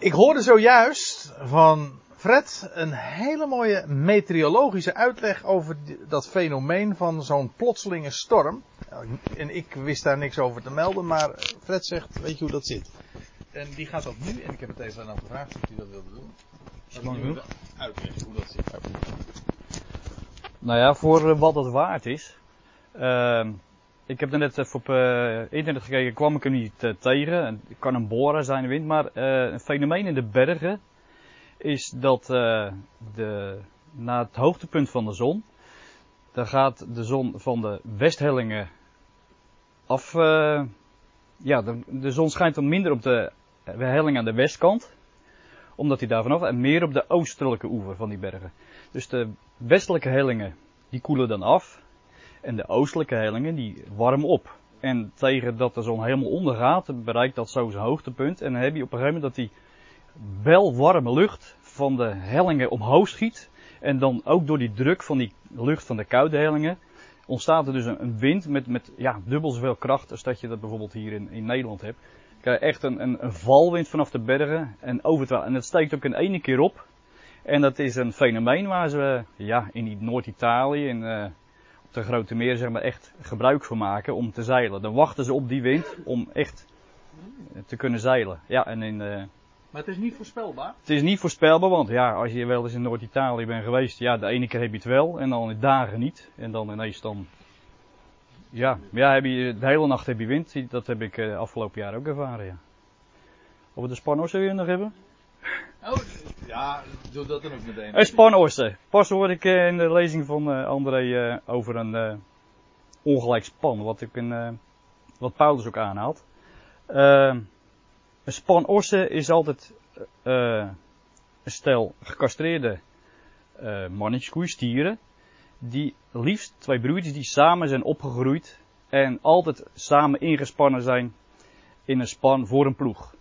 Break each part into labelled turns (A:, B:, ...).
A: Ik hoorde zojuist van Fred een hele mooie meteorologische uitleg over dat fenomeen van zo'n plotselinge storm. En ik wist daar niks over te melden, maar Fred zegt, weet je hoe dat zit? En die gaat dat nu, en ik heb het even aan hem gevraagd of hij dat wilde doen.
B: Lang genoeg?
A: Uitleggen hoe dat zit.
B: Nou ja, voor eh, wat het waard is. Ehm, ik heb net even op uh, internet gekeken, kwam ik hem niet uh, tegen. Het kan een boren zijn, de wind. Maar uh, een fenomeen in de bergen is dat de, na het hoogtepunt van de zon, dan gaat de zon van de westhellingen af. ja, de, de, zon schijnt dan minder op de helling aan de westkant, omdat hij daar vanaf en meer op de oostelijke oever van die bergen. Dus de westelijke hellingen, die koelen dan af. En de oostelijke hellingen, die warmen op. En tegen dat de zon helemaal ondergaat, bereikt dat zo zijn hoogtepunt. En dan heb je op een gegeven moment dat die wel warme lucht van de hellingen omhoog schiet. En dan ook door die druk van die lucht van de koude hellingen ontstaat er dus een, wind met, met ja, dubbel zoveel kracht als dat je dat bijvoorbeeld hier in, in Nederland hebt. Krijg je echt een, een, valwind vanaf de bergen en over En dat steekt ook in ene keer op. En dat is een fenomeen waar ze ja, in Noord-Italië, uh, op de Grote Meer, zeg maar, echt gebruik van maken om te zeilen. Dan wachten ze op die wind om echt te kunnen zeilen. Ja, en in, uh,
A: maar het is niet voorspelbaar?
B: Het is niet voorspelbaar, want ja, als je wel eens in Noord-Italië bent geweest, ja, de ene keer heb je het wel en dan in dagen niet. En dan ineens dan, ja, ja heb je, de hele nacht heb je wind. Dat heb ik uh, afgelopen jaar ook ervaren, ja. Of we de Spanorsen weer nog hebben?
A: Oh, ja, doe dat dan ook meteen.
B: Een spanorsen. Pas hoorde ik in de lezing van uh, André uh, over een uh, ongelijk span, wat, ik in, wat Paulus ook aanhaalt. een spanorsen is altijd een stel gecastreerde mannetjes, stieren, die liefst twee broertjes die samen zijn opgegroeid en altijd samen ingespannen zijn in een span voor een ploeg.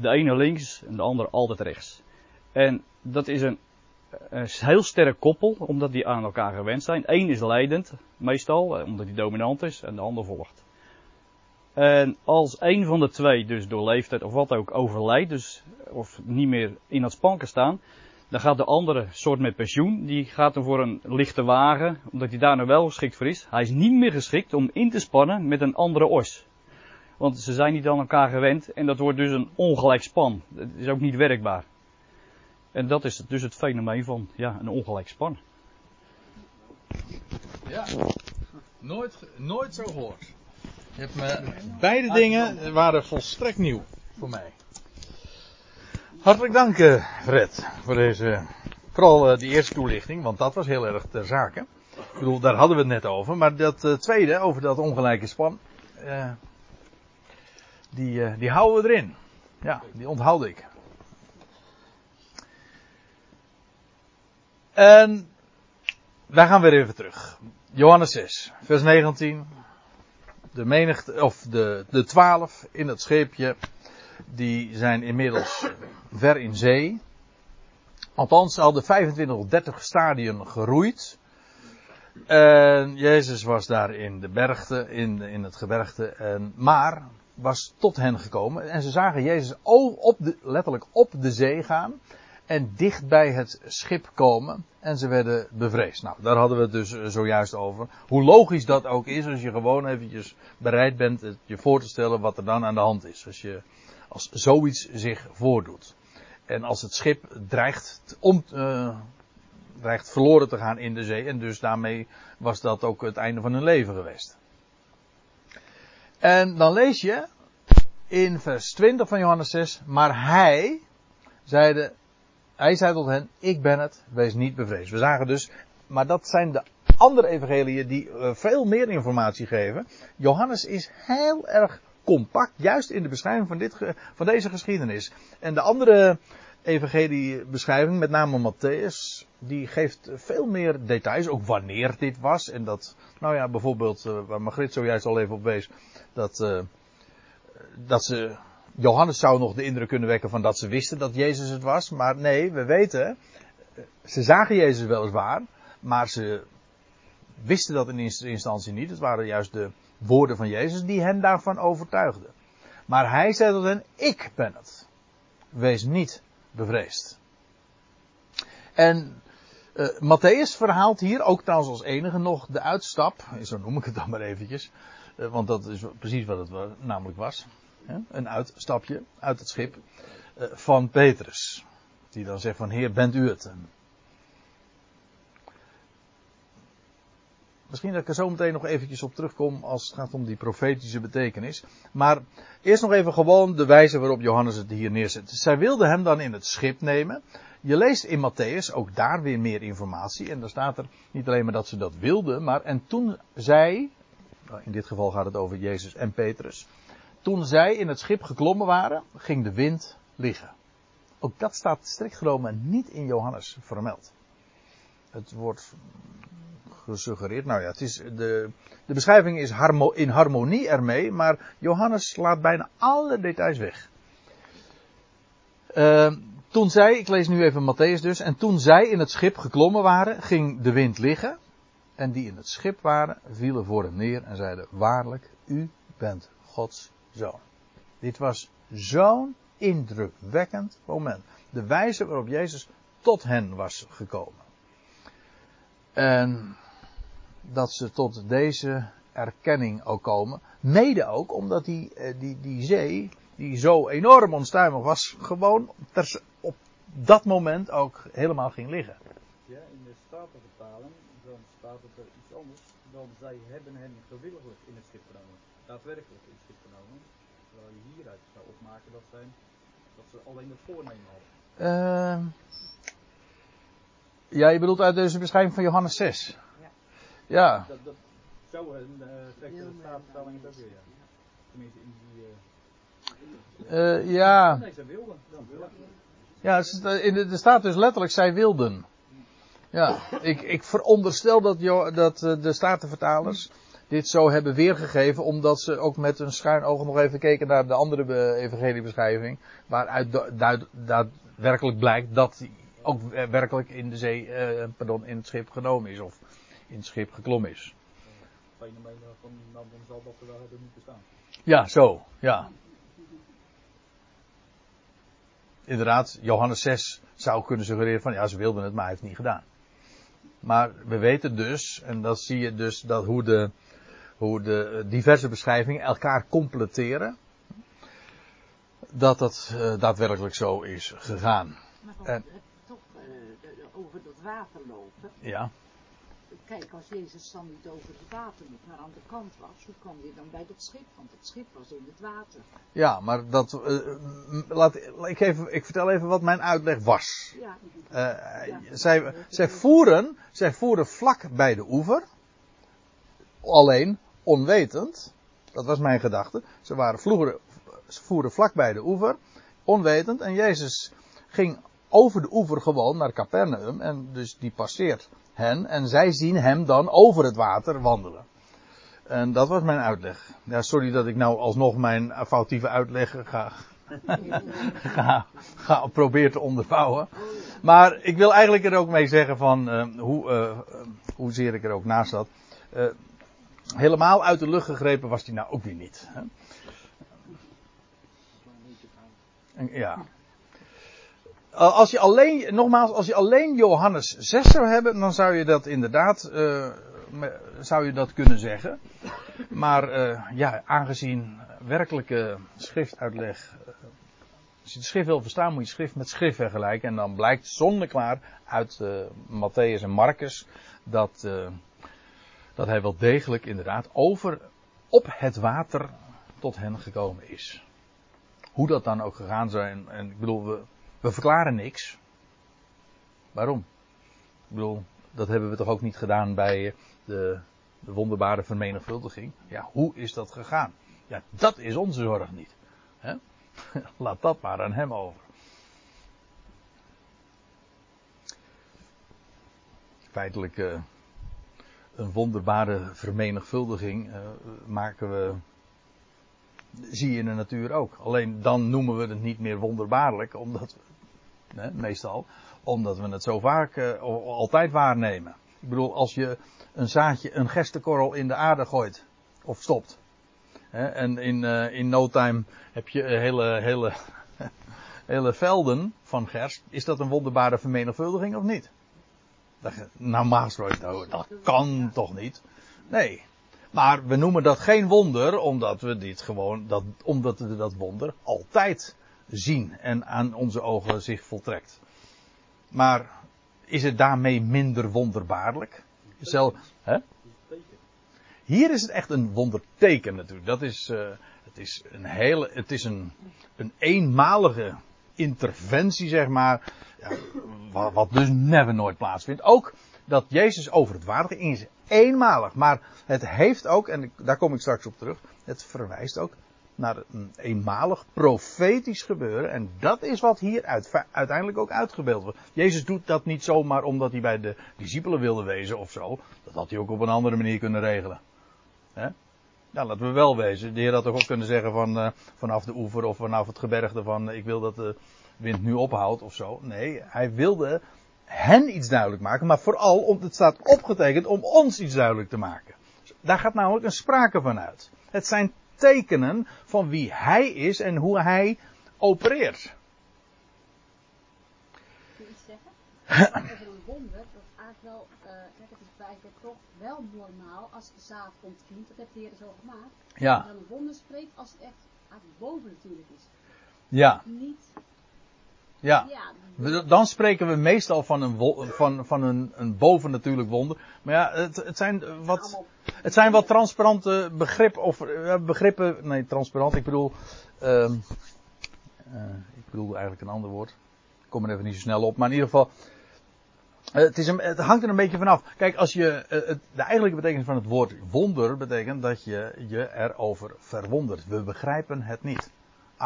B: De ene links en de andere altijd rechts. En dat is een, heel sterk koppel, omdat die aan elkaar gewend zijn. Eén is leidend, meestal, eh, omdat hij dominant is, en de ander volgt. En als een van de twee, dus door leeftijd of wat ook, overlijdt, dus, of niet meer in het span kan staan, dan gaat de andere soort met pensioen, die gaat dan voor een lichte wagen, omdat hij daar nou wel geschikt voor is. Hij is niet meer geschikt om in te spannen met een andere os. Want ze zijn niet aan elkaar gewend en dat wordt dus een ongelijk span. Het is ook niet werkbaar. En dat is dus het fenomeen van ja, een ongelijk span.
A: Ja, nooit, nooit zo gehoord. Je hebt me, beide dingen waren volstrekt nieuw voor mij. Hartelijk dank, eh, Fred, voor deze, vooral uh, die eerste toelichting, want dat was heel erg ter zake. Ik bedoel, daar hadden we het net over, maar dat uh, tweede, over dat ongelijke span, die, die houden we erin. Ja, die onthoud ik. En wij gaan weer even terug. Johannes 6, vers 19. De menigte, of de, de twaalf in het scheepje, die zijn inmiddels ver in zee. Althans, ze hadden 25 of 30 stadien geroeid. En Jezus was daar in de bergte, in, in het gebergte, en, maar was tot hen gekomen. En ze zagen Jezus op letterlijk op de zee gaan en dicht bij het schip komen en ze werden bevreesd. Nou, daar hadden we het dus eh, zojuist over. Hoe logisch dat ook is als je gewoon eventjes bereid bent je voor te stellen wat er dan aan de hand is. Als, je, als zoiets zich voordoet. En als het schip dreigt, om, uh, dreigt verloren te gaan in de zee. En dus daarmee was dat ook het einde van hun leven geweest. En dan lees je in vers 20 van Johannes 6. Maar hij zeide hij zei tot hen, ik ben het, wees niet bevreesd. We zagen dus, maar dat zijn de andere evangeliën die uh, veel meer informatie geven. Johannes is heel erg compact, juist in de beschrijving van, dit, van deze geschiedenis. En de andere evangeliebeschrijving, met name Matthäus, die geeft veel meer details, ook wanneer dit was. En dat, nou ja, bijvoorbeeld, uh, waar Margrit zojuist al even op wees, dat, uh, dat ze Johannes zou nog de indruk kunnen wekken van dat ze wisten dat Jezus het was. Maar nee, we weten, ze zagen Jezus weliswaar, maar ze wisten dat in eerste instantie niet. Het waren juist de woorden van Jezus die hen daarvan overtuigden. Maar hij zei tot hen, ik ben het. wees niet bevreesd. En uh, Matthäus verhaalt hier ook trouwens als enige nog de uitstap, zo noem ik het dan maar eventjes, uh, want dat is precies wat het namelijk was. Hè? Een uitstapje uit het schip uh, van Petrus. Die dan zegt van Heer, bent u het? Misschien dat ik er zo meteen nog eventjes op terugkom als het gaat om die profetische betekenis. Maar eerst nog even gewoon de wijze waarop Johannes het hier neerzet. Zij wilden hem dan in het schip nemen. Je leest in Matthäus ook daar weer meer informatie. En daar staat er niet alleen maar dat ze dat wilden, maar en toen zij, nou, in dit geval gaat het over Jezus en Petrus. Toen zij in het schip geklommen waren, ging de wind liggen. Ook dat staat strikt genomen niet in Johannes vermeld. Het wordt gesuggereerd. Nou ja, het is de, de beschrijving is in harmonie ermee, maar Johannes laat bijna alle details weg. Uh, toen zij, ik lees nu even Matthäus dus, en toen zij in het schip geklommen waren, ging de wind liggen. En die in het schip waren, vielen voor hem neer en zeiden, waarlijk, u bent Gods zoon. Dit was zo'n indrukwekkend moment. De wijze waarop Jezus tot hen was gekomen. En dat ze tot deze erkenning ook komen. Mede ook omdat die, eh, die, die zee, die zo enorm onstuimig was, gewoon ter, op dat moment ook helemaal ging liggen.
B: Ja, in de Statenvertaling dan staat het er iets anders. Dan zij hebben hen gewilliglijk in het schip genomen. Daadwerkelijk in het schip genomen. Terwijl je hieruit zou opmaken dat, zijn, dat ze alleen het voornemen hadden.
A: Uh, ja, je bedoelt uit deze beschrijving van Johannes 6. Ja.
B: Dat, dat, zo een uh, staatvertaling het ook weer, ja. Tenminste in die...
A: Uh, uh, ja.
B: Nee, ze wilden. Dan
A: ja, in de, er staat dus letterlijk, zij wilden. Ja, ik, ik veronderstel dat, dat de statenvertalers dit zo hebben weergegeven, omdat ze ook met een schuin oog nog even keken naar de andere evangeliebeschrijving, waaruit daadwerkelijk blijkt dat hij ook werkelijk in de zee, uh, pardon, in het schip genomen is, of in het schip geklommen is.
B: Fenomeen van, nou, dan zal dat er wel hebben moeten staan.
A: Ja, zo, ja. Inderdaad, Johannes 6 zou kunnen suggereren van ja, ze wilden het, maar hij heeft het niet gedaan. Maar we weten dus, en dat zie je dus, dat hoe de, hoe de diverse beschrijvingen elkaar completeren, dat dat uh, daadwerkelijk zo is gegaan.
C: Maar en, toch uh, over dat water lopen.
A: Ja
C: kijk, als Jezus dan niet over het water moet, maar aan de kant was, hoe kwam je dan bij dat schip? Want het schip was in het water.
A: Ja, maar dat, uh, laat, ik, even, ik vertel even wat mijn uitleg was.
C: Ja.
A: Uh, ja. Zij, zij, voeren, zij voeren vlak bij de oever, alleen onwetend, dat was mijn gedachte, ze, waren vroeger, ze voeren vlak bij de oever, onwetend, en Jezus ging over de oever gewoon naar Capernaum, en dus die passeert hen en zij zien hem dan over het water wandelen. En dat was mijn uitleg. Ja, sorry dat ik nou alsnog mijn foutieve uitleg ga, ga, ga proberen te onderbouwen. Maar ik wil eigenlijk er ook mee zeggen van uh, hoe, uh, hoezeer ik er ook naast zat. Uh, helemaal uit de lucht gegrepen was hij nou ook weer niet. Hè? En, ja. Als je alleen, nogmaals, als je alleen Johannes 6 zou hebben, dan zou je dat inderdaad, uh, zou je dat kunnen zeggen. Maar uh, ja, aangezien werkelijke schriftuitleg, uh, als je de schrift wil verstaan, moet je schrift met schrift vergelijken. En dan blijkt zonneklaar uit Matthäus en Marcus dat, dat hij wel degelijk inderdaad over, op het water tot hen gekomen is. Hoe dat dan ook gegaan zijn, en ik bedoel, we, we verklaren niks. Waarom? Ik bedoel, dat hebben we toch ook niet gedaan bij de, de wonderbare vermenigvuldiging. Ja, hoe is dat gegaan? Ja, dat is onze zorg niet. Laat dat maar aan hem over. Feitelijk uh, een wonderbare vermenigvuldiging uh, maken we zie je in de natuur ook. Alleen dan noemen we het niet meer wonderbaarlijk, omdat we, meestal, omdat we het zo vaak uh, altijd waarnemen. Ik bedoel, als je een zaadje, een gerstekorrel in de aarde gooit, of stopt, hè, en in, uh, in no time heb je een hele, hele, hele velden van gerst, is dat een wonderbare vermenigvuldiging of niet? Nou, dat kan toch niet? Nee. Maar we noemen dat geen wonder, omdat we dit gewoon, dat, omdat we dat wonder altijd zien en aan onze ogen zich voltrekt. Maar is het daarmee minder wonderbaarlijk? Zelf, hè? Hier is het echt een wonderteken natuurlijk. Dat is, uh, het is een hele, het is een, een eenmalige interventie, zeg maar. Ja, wat, wat, dus never nooit plaatsvindt. Ook dat Jezus over het water ging is eenmalig. Maar het heeft ook, en daar kom ik straks op terug, het verwijst ook naar een eenmalig profetisch gebeuren. En dat is wat hier uit, uiteindelijk ook uitgebeeld wordt. Jezus doet dat niet zomaar omdat hij bij de discipelen wilde wezen of zo. Dat had hij ook op een andere manier kunnen regelen. He? Nou, laten we wel wezen. De Heer had toch ook kunnen zeggen van, uh, vanaf de oever of vanaf het gebergte van ik wil dat de wind nu ophoudt of zo. Nee, hij wilde hen iets duidelijk maken, maar vooral, om, het staat opgetekend om ons iets duidelijk te maken. Daar gaat namelijk een sprake van uit. Het zijn tekenen van wie hij is en hoe hij opereert.
D: Kun je iets zeggen? Over een wonder, dat eigenlijk wel, uh, kijk, het is eigenlijk toch wel normaal als de zaad ontvient, dat heeft de Heer zo gemaakt.
A: Ja.
D: Dat een wonder spreekt als het echt boven natuurlijk is.
A: Ja.
D: Niet
A: ja.
D: Ja,
A: Dan spreken we meestal van een, van, van een, een bovennatuurlijk wonder. Maar ja, het, het, zijn wat, het zijn wat transparante begrippen. Of eh, begrippen. Nee, transparant. Ik bedoel. ehm, eh, ik bedoel eigenlijk een ander woord. Ik kom er even niet zo snel op. Maar in ieder geval. eh, het, is een, het hangt er een beetje vanaf. Kijk, als je. het, de eigenlijke betekenis van het woord wonder betekent dat je je erover verwondert. We begrijpen het niet.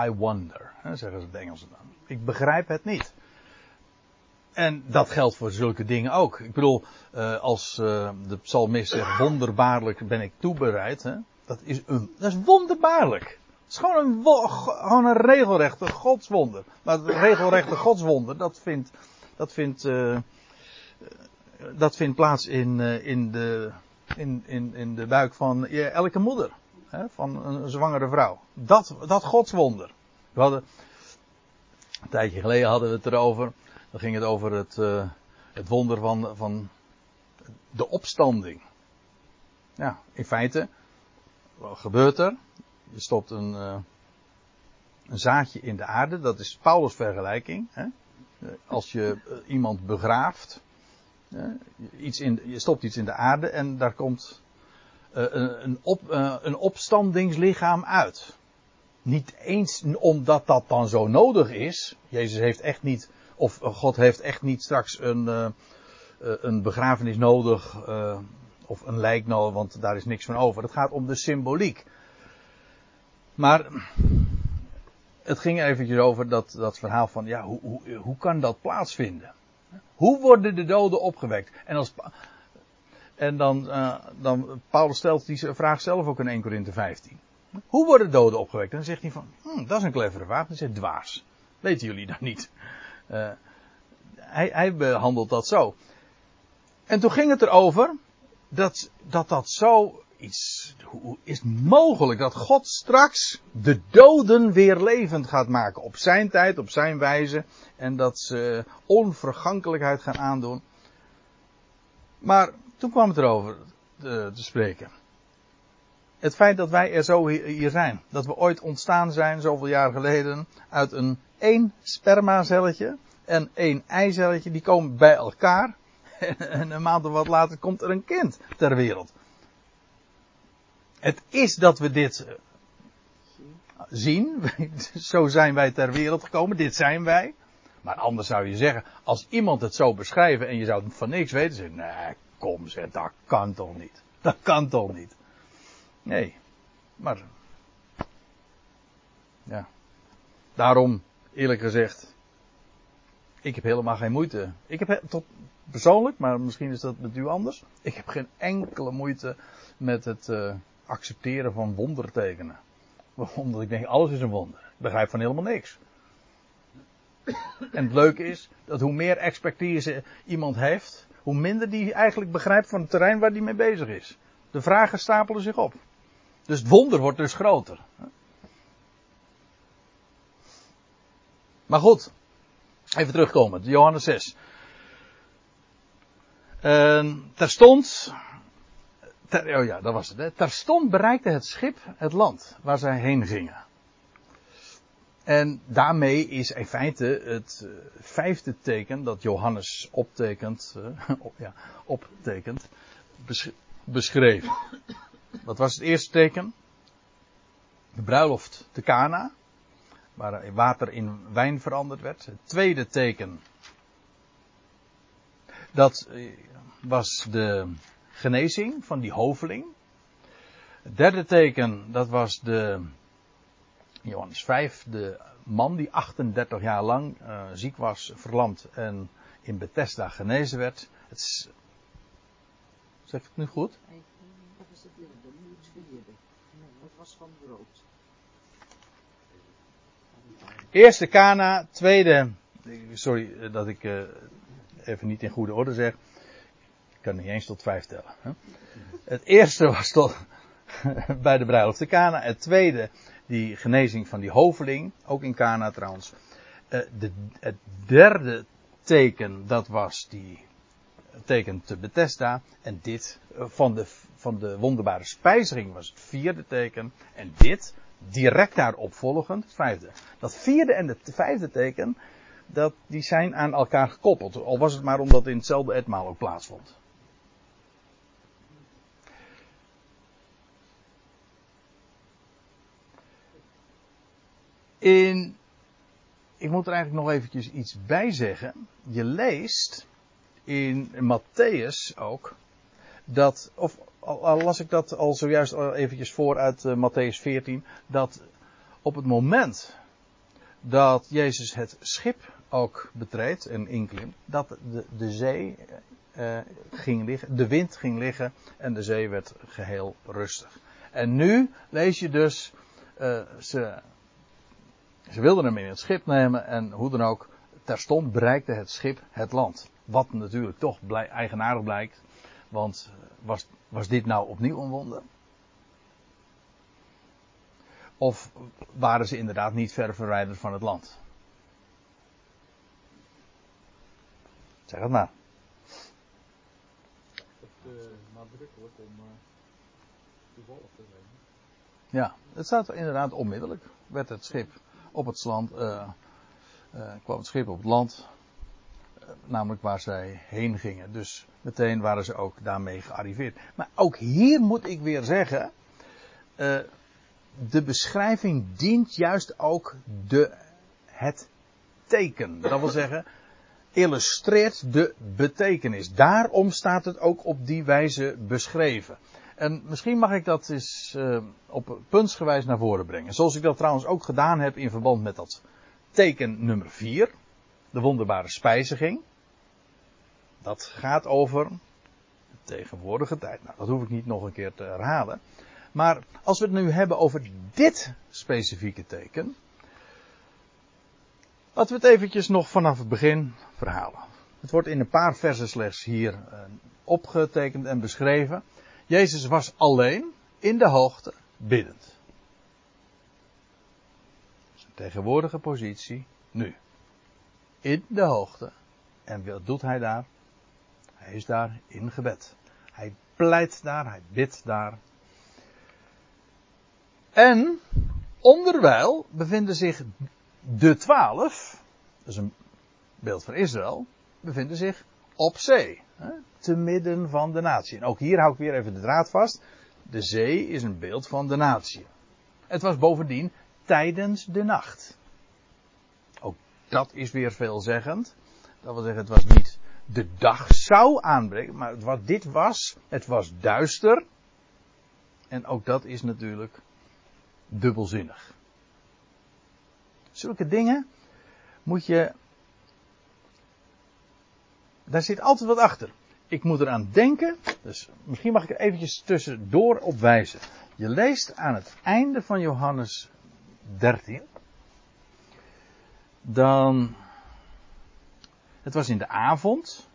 A: I wonder, hè, zeggen ze het Engels dan. Ik begrijp het niet. En dat geldt voor zulke dingen ook. Ik bedoel, eh, als eh, de psalmist zegt, wonderbaarlijk ben ik toebereid. Hè, dat, is een, dat is wonderbaarlijk. Het is gewoon een, een regelrechte godswonder. Maar het regelrechte godswonder, dat vindt, dat vindt, eh, dat vindt plaats in, in, de, in, in, in de buik van elke moeder. Hè, van een zwangere vrouw. Dat, dat godswonder. We hadden, een tijdje geleden hadden we het erover. Dan ging het over het, uh, het wonder van, van de opstanding. Ja, in feite, wat gebeurt er? Je stopt een, uh, een zaadje in de aarde, dat is Paulus' vergelijking. Hè? Als je uh, iemand begraaft, iets in, je stopt iets in de aarde en daar komt een, op, een opstandingslichaam uit. Niet eens omdat dat dan zo nodig is. Jezus heeft echt niet of God heeft echt niet straks een, uh, een begrafenis nodig. Of een lijk nodig, want daar is niks van over. Het gaat om de symboliek. Maar het ging eventjes over dat, dat verhaal van, ja, hoe, hoe, hoe kan dat plaatsvinden? Hoe worden de doden opgewekt? En, als, en dan, uh, dan, Paulus stelt die vraag zelf ook in 1 Korinthe 15. Hoe worden doden opgewekt? En dan zegt hij van, hm, dat is een clevere vraag. Dan zegt dwaas. Weten jullie dat niet? Uh, hij, hij, behandelt dat zo. En toen ging het erover dat dat, dat zo iets. Hoe is het mogelijk dat God straks de doden weer levend gaat maken? Op zijn tijd, op zijn wijze. En dat ze onvergankelijkheid gaan aandoen. Maar toen kwam het erover te, te spreken. Het feit dat wij er zo hier zijn. Dat we ooit ontstaan zijn, zoveel jaar geleden, uit een één spermacelletje en één eicelletje, die komen bij elkaar. En een maand of wat later komt er een kind ter wereld. Het is dat we dit zien. Zo zijn wij ter wereld gekomen. Dit zijn wij. Maar anders zou je zeggen, als iemand het zo beschrijven en je zou van niks weten, zeg nee, kom zeg, dat kan toch niet. Dat kan toch niet. Nee. Maar. Ja. Daarom, eerlijk gezegd. Ik heb helemaal geen moeite. Ik heb tot persoonlijk, maar misschien is dat met u anders. Ik heb geen enkele moeite met het uh, accepteren van wondertekenen. Omdat ik denk, alles is een wonder. Ik begrijp van helemaal niks. En het leuke is dat hoe meer expertise iemand heeft, hoe minder die eigenlijk begrijpt van het terrein waar die mee bezig is. De vragen stapelen zich op. Dus het wonder wordt dus groter. Maar goed, even terugkomen. Johannes 6. Uh, terstond, ter, oh ja, dat was het. Hè. Terstond bereikte het schip het land waar zij heen gingen. En daarmee is in feite het uh, vijfde teken dat Johannes optekent, uh, op, ja, optekent besch beschreven. Wat was het eerste teken? De bruiloft te Cana, waar water in wijn veranderd werd. Het tweede teken, dat was de genezing van die hoveling. Het derde teken, dat was de, Johannes 5, de man die 38 jaar lang uh, ziek was, verlamd en in Bethesda genezen werd. Het, zeg ik het nu goed?
C: Dat het het was van brood.
A: Eerste Kana, tweede, sorry dat ik uh, even niet in goede orde zeg. Ik kan niet eens tot vijf tellen. Hè? Het eerste was tot, bij de bruiloft de Kana. Het tweede, die genezing van die hoveling, ook in Kana trouwens. Uh, de, het derde teken, dat was die teken te Bethesda. En dit van de, van de wonderbare spijziging was het vierde teken. En dit, direct daarop volgend, het vijfde. Dat vierde en het vijfde teken, dat, die zijn aan elkaar gekoppeld. Al was het maar omdat in hetzelfde etmaal ook plaatsvond. In, ik moet er eigenlijk nog eventjes iets bij zeggen. Je leest in Matthäus ook dat, of al las ik dat al zojuist eventjes voor uit uh, Matthäus 14, dat op het moment dat Jezus het schip ook betreedt en inklimt, dat de, de zee uh, ging liggen, de wind ging liggen en de zee werd geheel rustig. En nu lees je dus, uh, ze, ze wilden hem in het schip nemen en hoe dan ook, terstond bereikte het schip het land. Wat natuurlijk toch blij, eigenaardig blijkt, want was, was dit nou opnieuw een wonder? Of waren ze inderdaad niet ver verwijderd van het land? Zeg het maar.
B: Het uh, nadrukkelijk om uh, toevallig te zijn.
A: Ja, het staat inderdaad onmiddellijk. Werd het schip op het land, uh, kwam het schip op het land, namelijk waar zij heen gingen. Dus meteen waren ze ook daarmee gearriveerd. Maar ook hier moet ik weer zeggen, de beschrijving dient juist ook de, het teken. Dat wil zeggen, illustreert de betekenis. Daarom staat het ook op die wijze beschreven. En misschien mag ik dat eens uh, op puntsgewijs naar voren brengen. Zoals ik dat trouwens ook gedaan heb in verband met dat teken nummer 4. De wonderbare spijziging. Dat gaat over de tegenwoordige tijd. Nou, dat hoef ik niet nog een keer te herhalen. Maar als we het nu hebben over dit specifieke teken. Laten we het eventjes nog vanaf het begin verhalen. Het wordt in een paar versen slechts hier uh, opgetekend en beschreven. Jezus was alleen in de hoogte biddend. Zijn tegenwoordige positie nu. In de hoogte. En wat doet hij daar? Hij is daar in gebed. Hij pleit daar, hij bidt daar. En onderwijl bevinden zich de twaalf, dat is een beeld van Israël, bevinden zich op zee. Hè, te midden van de natie. En ook hier hou ik weer even de draad vast. De zee is een beeld van de natie. Het was bovendien tijdens de nacht. Dat is weer veelzeggend. Dat wil zeggen, het was niet de dag zou aanbreken, maar wat dit was, het was duister. En ook dat is natuurlijk dubbelzinnig. Zulke dingen moet je. Daar zit altijd wat achter. Ik moet eraan denken, dus misschien mag ik er eventjes tussendoor op wijzen. Je leest aan het einde van Johannes 13. Dan. Het was in de avond.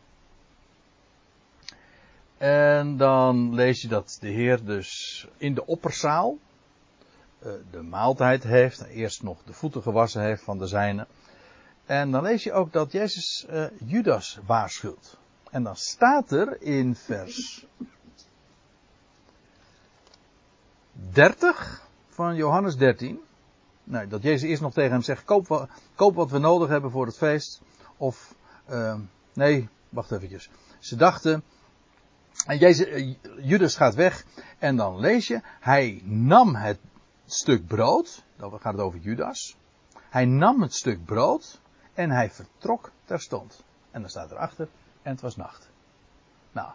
A: En dan lees je dat de Heer dus in de opperzaal de maaltijd heeft. Eerst nog de voeten gewassen heeft van de zijnen. En dan lees je ook dat Jezus uh, Judas waarschuwt. En dan staat er in vers 30 van Johannes 13. Nou, dat Jezus eerst nog tegen hem zegt: koop koop wat we nodig hebben voor het feest. Of, uh, nee, wacht eventjes. Ze dachten, en Jezus, Judas gaat weg en dan lees je, hij nam het stuk brood, dan gaat het over Judas. Hij nam het stuk brood en hij vertrok terstond. En dan staat erachter, en het was nacht. Nou,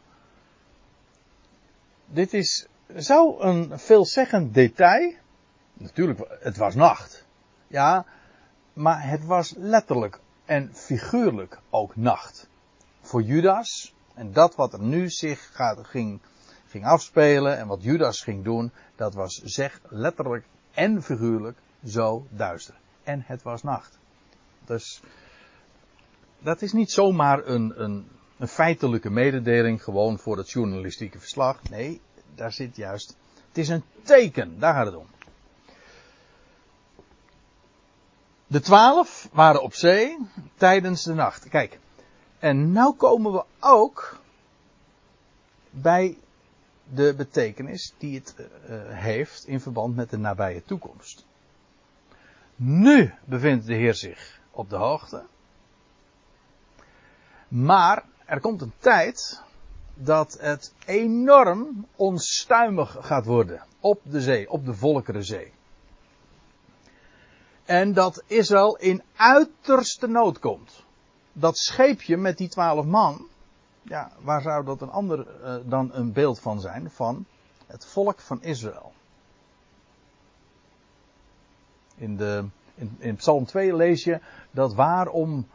A: dit is zo een veelzeggend detail. Natuurlijk, het was nacht. Ja, maar het was letterlijk en figuurlijk ook nacht. Voor Judas, en dat wat er nu zich gaat, ging, ging afspelen en wat Judas ging doen, dat was zeg letterlijk en figuurlijk zo duister. En het was nacht. Dus dat is niet zomaar een, een, een feitelijke mededeling gewoon voor het journalistieke verslag. Nee, daar zit juist. Het is een teken, daar gaat het om. De twaalf waren op zee tijdens de nacht. Kijk, en nu komen we ook bij de betekenis die het uh, heeft in verband met de nabije toekomst. Nu bevindt de Heer zich op de hoogte. Maar er komt een tijd dat het enorm onstuimig gaat worden op de zee, op de Volkerenzee. En dat Israël in uiterste nood komt. Dat scheepje met die twaalf man, ja, waar zou dat een ander uh, dan een beeld van zijn? Van het volk van Israël. In, de, in, in Psalm 2 lees je dat waarom,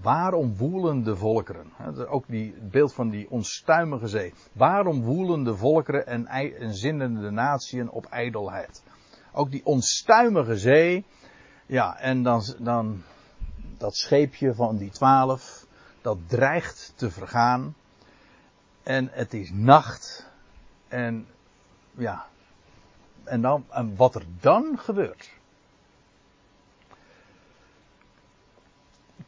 A: waarom woelen de volkeren? Ook die, het beeld van die onstuimige zee. Waarom woelen de volkeren en, en zinnende natieën op ijdelheid? Ook die onstuimige zee. Ja, en dan, dan dat scheepje van die twaalf, dat dreigt te vergaan. En het is nacht. En ja, en, dan, en wat er dan gebeurt.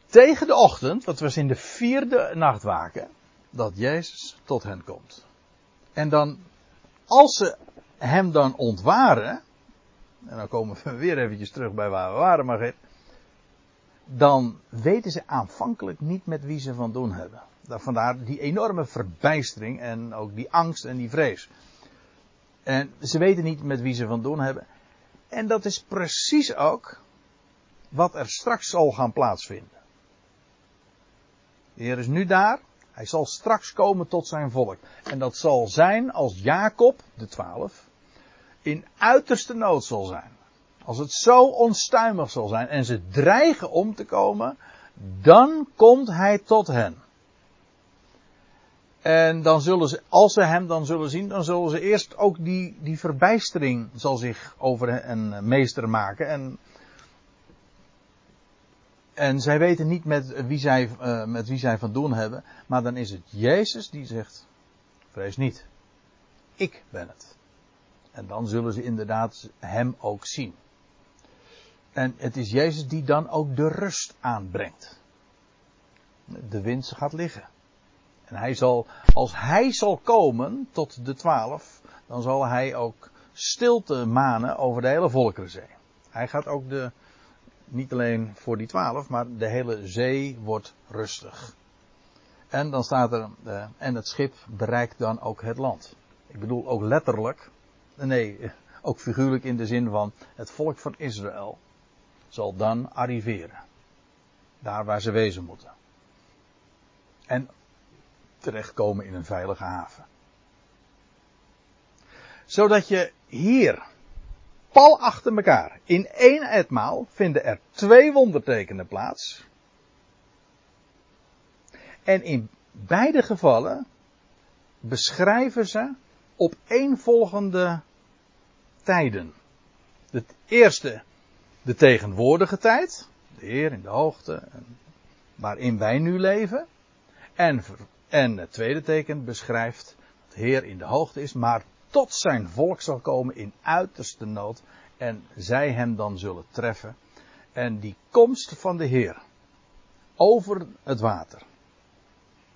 A: Tegen de ochtend, wat was in de vierde nachtwaken, dat Jezus tot hen komt. En dan, als ze hem dan ontwaren, en dan komen we weer eventjes terug bij waar we waren, maar dan weten ze aanvankelijk niet met wie ze van doen hebben. Vandaar die enorme verbijstering en ook die angst en die vrees. En ze weten niet met wie ze van doen hebben. En dat is precies ook wat er straks zal gaan plaatsvinden. De Heer is nu daar. Hij zal straks komen tot zijn volk. En dat zal zijn als Jacob, de twaalf, in uiterste nood zal zijn. Als het zo onstuimig zal zijn en ze dreigen om te komen, dan komt hij tot hen. En dan zullen ze, als ze hem dan zullen zien, dan zullen ze eerst ook die, die verbijstering zal zich over hen meester maken. En, en zij weten niet met wie, zij, uh, met wie zij van doen hebben. Maar dan is het Jezus die zegt, vrees niet. Ik ben het. En dan zullen ze inderdaad hem ook zien. En het is Jezus die dan ook de rust aanbrengt. De wind gaat liggen. En hij zal, als hij zal komen tot de twaalf, dan zal hij ook stilte manen over de hele Volkerenzee. Hij gaat ook de, niet alleen voor die twaalf, maar de hele zee wordt rustig. En dan staat er, uh, en het schip bereikt dan ook het land. Ik bedoel ook letterlijk, nee, ook figuurlijk in de zin van het volk van Israël zal dan arriveren. Daar waar ze wezen moeten. En terechtkomen in een veilige haven. Zodat je hier, pal achter elkaar, in één etmaal vinden er twee wondertekenen plaats. En in beide gevallen beschrijven ze op volgende tijden. Het eerste, de tegenwoordige tijd, de Heer in de hoogte, waarin wij nu leven. En en het tweede teken beschrijft dat de Heer in de hoogte is, maar tot zijn volk zal komen in uiterste nood. En zij hem dan zullen treffen. En die komst van de Heer over het water.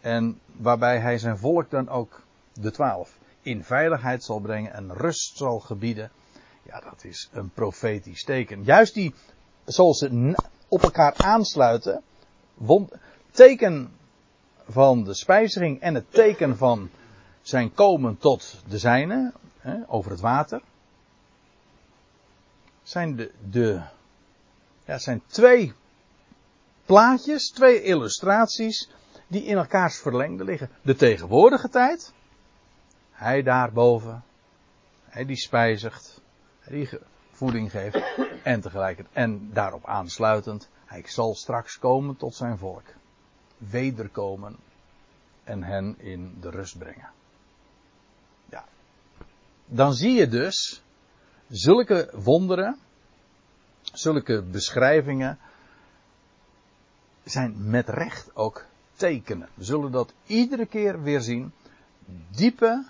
A: En waarbij hij zijn volk dan ook, de twaalf, in veiligheid zal brengen en rust zal gebieden. Ja, dat is een profetisch teken. Juist die, zoals ze op elkaar aansluiten, teken van de spijziging en het teken van zijn komen tot de zijne, hè, over het water, zijn de, de ja, zijn twee plaatjes, twee illustraties die in elkaars verlengde liggen. De tegenwoordige tijd, hij daarboven, hij die spijzigt, die voeding geeft en tegelijkertijd en daarop aansluitend, hij zal straks komen tot zijn volk, wederkomen en hen in de rust brengen. Ja. Dan zie je dus zulke wonderen, zulke beschrijvingen zijn met recht ook tekenen. We zullen dat iedere keer weer zien. Diepe,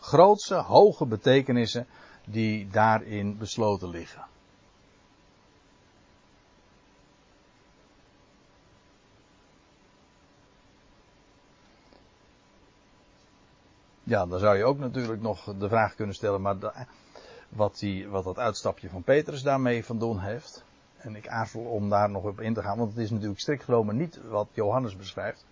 A: grootse, hoge betekenissen die daarin besloten liggen. Ja, dan zou je ook natuurlijk nog de vraag kunnen stellen, maar wat, die, wat dat uitstapje van Petrus daarmee van doen heeft. En ik aarzel om daar nog op in te gaan, want het is natuurlijk strikt genomen niet wat Johannes beschrijft.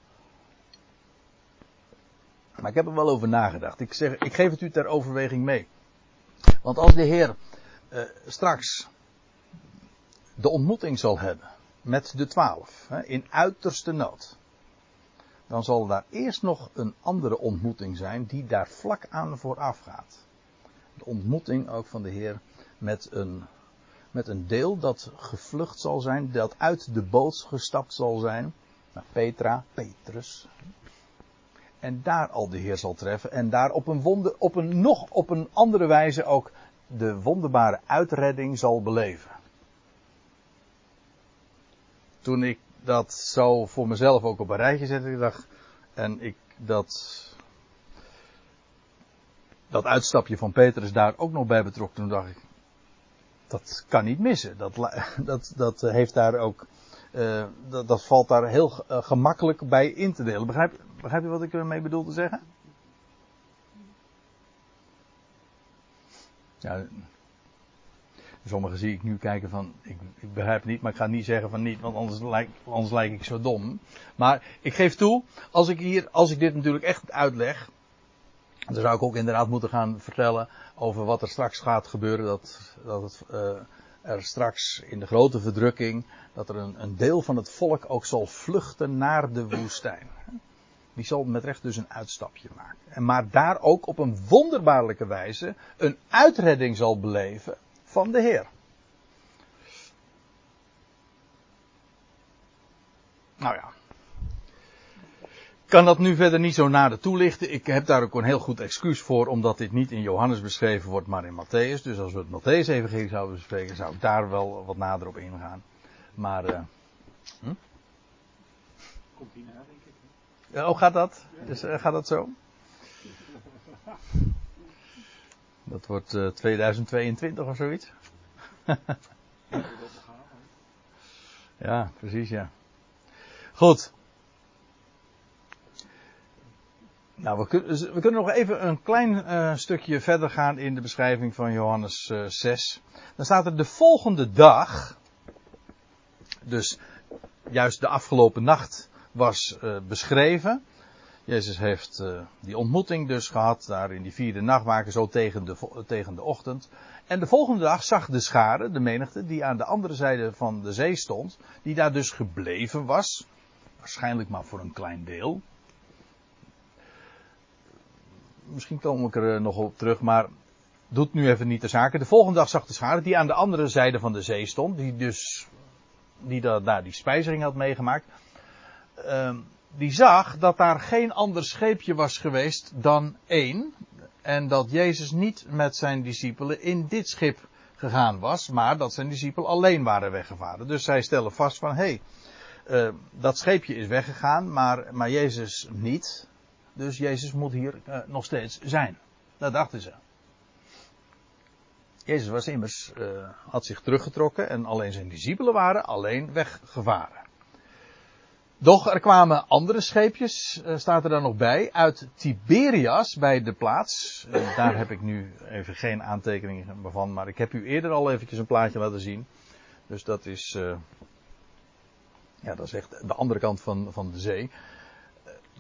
A: Maar ik heb er wel over nagedacht. Ik, zeg, ik geef het u ter overweging mee. Want als de Heer eh, straks de ontmoeting zal hebben met de twaalf, hè, in uiterste nood, dan zal daar eerst nog een andere ontmoeting zijn die daar vlak aan vooraf gaat. De ontmoeting ook van de Heer met een met een deel dat gevlucht zal zijn, dat uit de boot gestapt zal zijn. Naar Petra, Petrus. En daar al de Heer zal treffen. En daar op een, wonder, op een nog op een andere wijze ook de wonderbare uitredding zal beleven. Toen ik dat zo voor mezelf ook op een rijtje zette, ik en ik dat, dat uitstapje van Petrus daar ook nog bij betrok, toen dacht ik, dat kan niet missen. Dat, dat, dat heeft daar ook, uh, dat, dat, valt daar heel uh, gemakkelijk bij in te delen. Begrijp, begrijp je wat ik ermee bedoel te zeggen? Ja, sommigen zie ik nu kijken van, ik, ik, begrijp niet, maar ik ga niet zeggen van niet, want anders lijk, ik zo dom. Maar ik geef toe, als ik hier, als ik dit natuurlijk echt uitleg, dan zou ik ook inderdaad moeten gaan vertellen over wat er straks gaat gebeuren. Dat, dat het, uh, er straks in de grote verdrukking, dat er een, een deel van het volk ook zal vluchten naar de woestijn. Die zal met recht dus een uitstapje maken. En maar daar ook op een wonderbaarlijke wijze een uitredding zal beleven van de Heer. Nou ja, kan dat nu verder niet zo nader toelichten. Ik heb daar ook een heel goed excuus voor, omdat dit niet in Johannes beschreven wordt, maar in Matthäus. Dus als we het Matthäus-evangelie zouden bespreken, zou ik daar wel wat nader op ingaan. Maar, uh, hm?
E: Komt hierna, denk ik.
A: Ja, oh, gaat dat? Dus, uh, gaat dat zo? Dat wordt uh, 2022 of zoiets. ja, precies, ja. Goed. We, kunnen, we kunnen nog even een klein uh, stukje verder gaan in de beschrijving van Johannes uh, eh, 6. Dan staat er de volgende dag, dus juist de afgelopen nacht was uh, beschreven. Jezus heeft die ontmoeting dus gehad, daar in die vierde nachtwaken, zo tegen de, tegen de ochtend. En de volgende dag zag de schare, de menigte, die aan de andere zijde van de zee stond, die daar dus gebleven was, waarschijnlijk maar voor een klein deel, misschien kom ik er eh, nog op terug, maar doet nu even niet de zaken. De volgende dag zag de schade die aan de andere zijde van de zee stond, die dus die daar die spijzering had meegemaakt, uh, die zag dat daar geen ander scheepje was geweest dan één. En dat Jezus niet met zijn discipelen in dit schip gegaan was, maar dat zijn discipelen alleen waren weggevaren. Dus zij stellen vast van, hé, hey, uh, dat scheepje is weggegaan, maar, maar Jezus niet. Dus Jezus moet hier uh, nog steeds zijn. Dat dachten ze. Jezus was immers, eh, had zich teruggetrokken en alleen zijn discipelen waren alleen weggevaren. Doch er kwamen andere scheepjes, eh, staat er dan nog bij, uit Tiberias bij de plaats. Eh, daar heb ik nu even geen aantekeningen van, maar ik heb u eerder al eventjes een plaatje laten zien. Dus dat is, eh, ja, dat is echt de andere kant van, van de zee.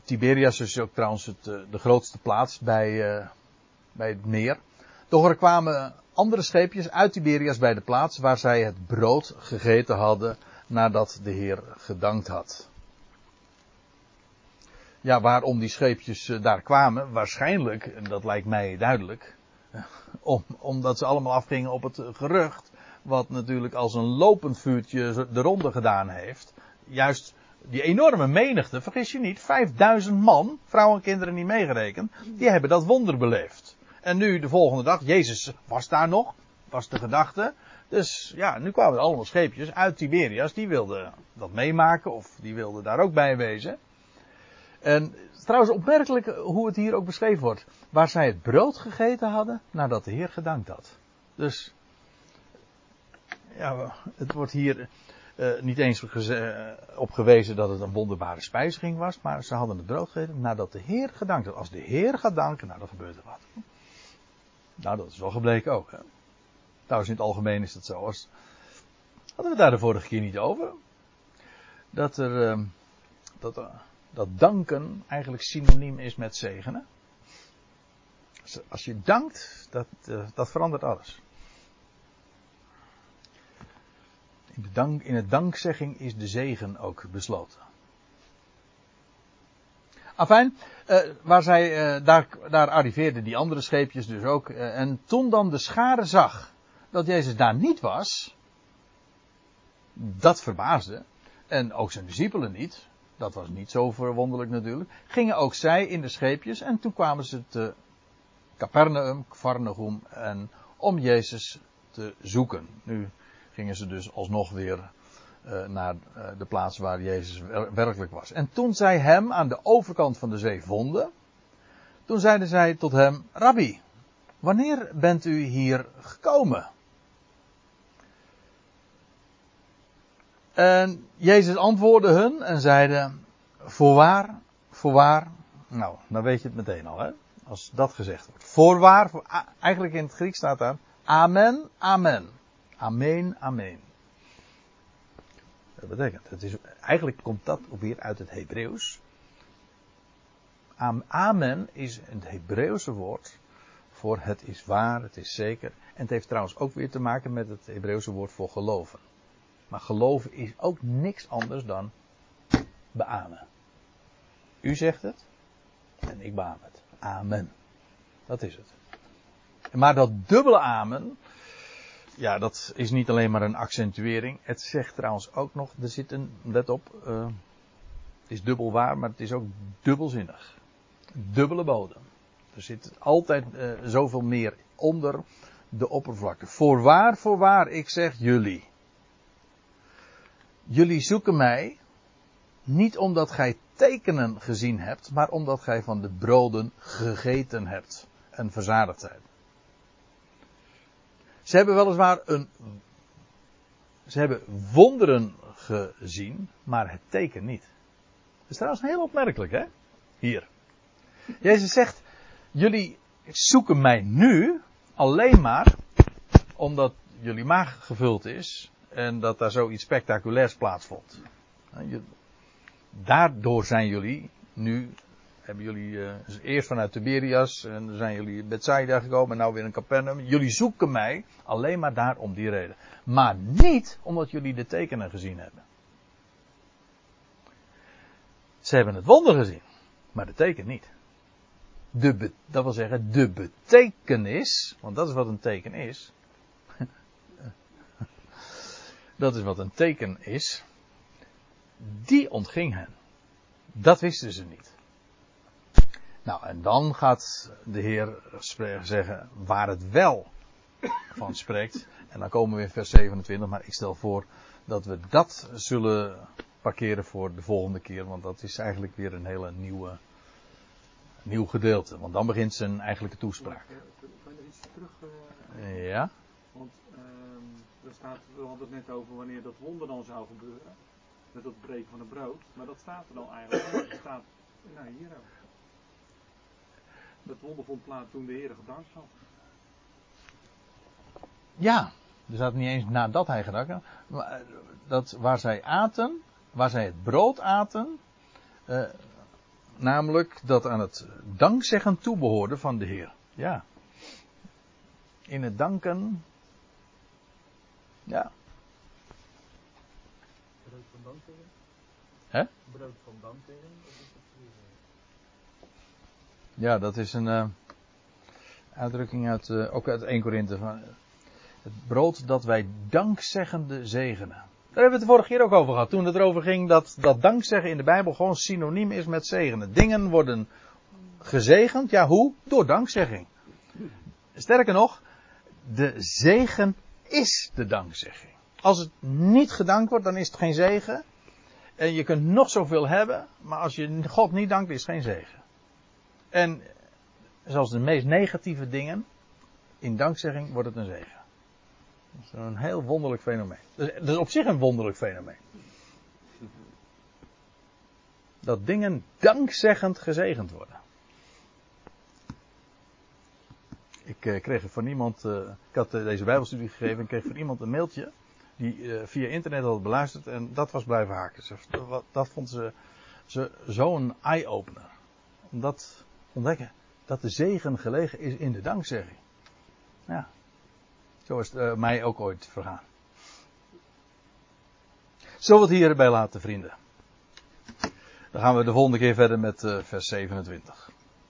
A: Tiberias is ook trouwens het, eh, de grootste plaats bij, eh, bij het meer. Doch er kwamen andere scheepjes uit Tiberias bij de plaats waar zij het brood gegeten hadden nadat de Heer gedankt had. Ja, waarom die scheepjes eh, daar kwamen, waarschijnlijk, en dat lijkt mij duidelijk, om, omdat ze allemaal afgingen op het gerucht, wat natuurlijk als een lopend vuurtje de ronde gedaan heeft. Juist die enorme menigte, vergis je niet, 5000 man, vrouwen en kinderen niet meegerekend, die hebben dat wonder beleefd. En nu de volgende dag, Jezus was daar nog, was de gedachte. Dus ja, nu kwamen er allemaal scheepjes uit Tiberias, die wilden dat meemaken of die wilden daar ook bij wezen. En trouwens opmerkelijk hoe het hier ook beschreven wordt. Waar zij het brood gegeten hadden nadat de Heer gedankt had. Dus, ja, het wordt hier eh, niet eens eh, op gewezen dat het een wonderbare spijziging was, maar ze hadden het brood gegeten nadat de Heer gedankt had. Als de Heer gaat danken, nou dan gebeurt er wat. Nou, dat is wel gebleken ook. Hè? Trouwens, in het algemeen is het zo. Als, hadden we het daar de vorige keer niet over? Dat er, eh, dat, eh, dat danken eigenlijk synoniem is met zegenen. Als- je dankt, dat, dat verandert alles. In, de dank, in het dankzegging is de zegen ook besloten. Afijn, eh, waar zij, eh, daar, daar arriveerden die andere scheepjes dus ook. eh, en toen dan de schare zag dat Jezus daar niet was, dat verbaasde. En ook zijn discipelen niet. Dat was niet zo verwonderlijk natuurlijk. Gingen ook zij in de scheepjes en toen kwamen ze te Capernaum, Varnegum en om Jezus te zoeken. Nu gingen ze dus alsnog weer eh, naar eh, de plaats waar Jezus wer- werkelijk was. En toen zij hem aan de overkant van de zee vonden, toen zeiden zij tot hem, Rabbi, wanneer bent u hier gekomen? En Jezus antwoordde hun en zeide, voorwaar, voorwaar, nou, dan weet je het meteen al, hè? Als dat gezegd wordt. Voorwaar, eigenlijk in het Grieks staat daar, amen, amen. Amen, amen. Dat betekent, is, eigenlijk komt dat weer uit het Hebreeuws. Am- Amen is het Hebreeuwse woord voor het is waar, het is zeker. En het heeft trouwens ook weer te maken met het Hebreeuwse woord voor geloven. Maar geloven is ook niks anders dan beamen. U zegt het en ik beaam het. Amen. Dat is het. Maar dat dubbele amen, ja, dat is niet alleen maar een accentuering. Het zegt trouwens ook nog, er zit een, let op, eh, het is dubbel waar, maar het is ook dubbelzinnig. Dubbele bodem. Er zit altijd eh, zoveel meer onder de oppervlakte. Voorwaar, voorwaar, ik zeg jullie. Jullie zoeken mij niet omdat gij tekenen gezien hebt, maar omdat gij van de broden gegeten hebt en verzadigd zijt. Ze hebben weliswaar een. Ze hebben wonderen gezien, maar het teken niet. Dat is trouwens heel opmerkelijk, hè? Hier. Jezus zegt: Jullie zoeken mij nu alleen maar omdat jullie maag gevuld is en dat daar zoiets spectaculairs plaatsvond. Je- Daardoor zijn jullie nu, hebben jullie eh, eerst vanuit Tiberias en dan zijn jullie Bethsaida gekomen en nou weer in Capernaum. Jullie zoeken mij alleen maar daar om die reden. Maar niet omdat jullie de tekenen gezien hebben. Ze hebben het wonder gezien, maar de teken niet. De dat wil zeggen, de betekenis, want dat is wat een teken is. dat is wat een teken is. Die ontging hen. Dat wisten ze niet. Nou, en dan gaat de Heer zeggen waar het wel van spreekt. En dan komen we in vers 27, maar ik stel voor dat we dat zullen parkeren voor de volgende keer, want dat is eigenlijk weer een hele nieuwe, nieuw gedeelte. Want dan begint zijn eigenlijke toespraak.
E: Kan je er iets terug... eh,
A: Ja?
E: er staat, we hadden het net over wanneer dat wonder dan zou gebeuren. Met het breken van het brood. Maar dat staat er dan eigenlijk. Er staat, nou hier ook. Dat wonder vond plaats toen de Heer gedankt had.
A: Ja, er staat niet eens nadat hij gedankt had. Maar, eh, dat waar zij aten, waar zij het brood aten, eh, namelijk dat aan het dankzeggen toebehoorde van de Heer. Ja. In het danken. Ja.
F: Brood van dankzeggen?
A: Hè?
F: Brood van dankzeggen? Dat is het hier.
A: Ja, dat is een eh, uitdrukking uit, eh, ook uit 1 Korinthe. Van, eh, het brood dat wij dankzeggende zegenen. Daar hebben we het de vorige keer ook over gehad. Toen het erover ging dat, dat dankzeggen in de Bijbel gewoon synoniem is met zegenen. Dingen worden gezegend. Ja, hoe? Door dankzegging. Sterker nog, de zegen is de dankzegging. Als het niet gedankt wordt, dan is het geen zegen. En je kunt nog zoveel hebben, maar als je God niet dankt, is het geen zegen. En zelfs de meest negatieve dingen, in dankzegging wordt het een zegen. Dat is een heel wonderlijk fenomeen. Dat is, op zich een wonderlijk fenomeen. Dat dingen dankzeggend gezegend worden. Ik eh, kreeg van iemand, eh, ik had eh, deze bijbelstudie gegeven en kreeg van iemand een mailtje die via internet had beluisterd en dat was blijven haken. Dat vond ze, ze zo'n eye-opener. Om dat te ontdekken, dat de zegen gelegen is in de dankzegging. Ja, zo is het eh, mij ook ooit vergaan. Zullen we het hierbij laten, vrienden? Dan gaan we de volgende keer verder met eh, vers 27.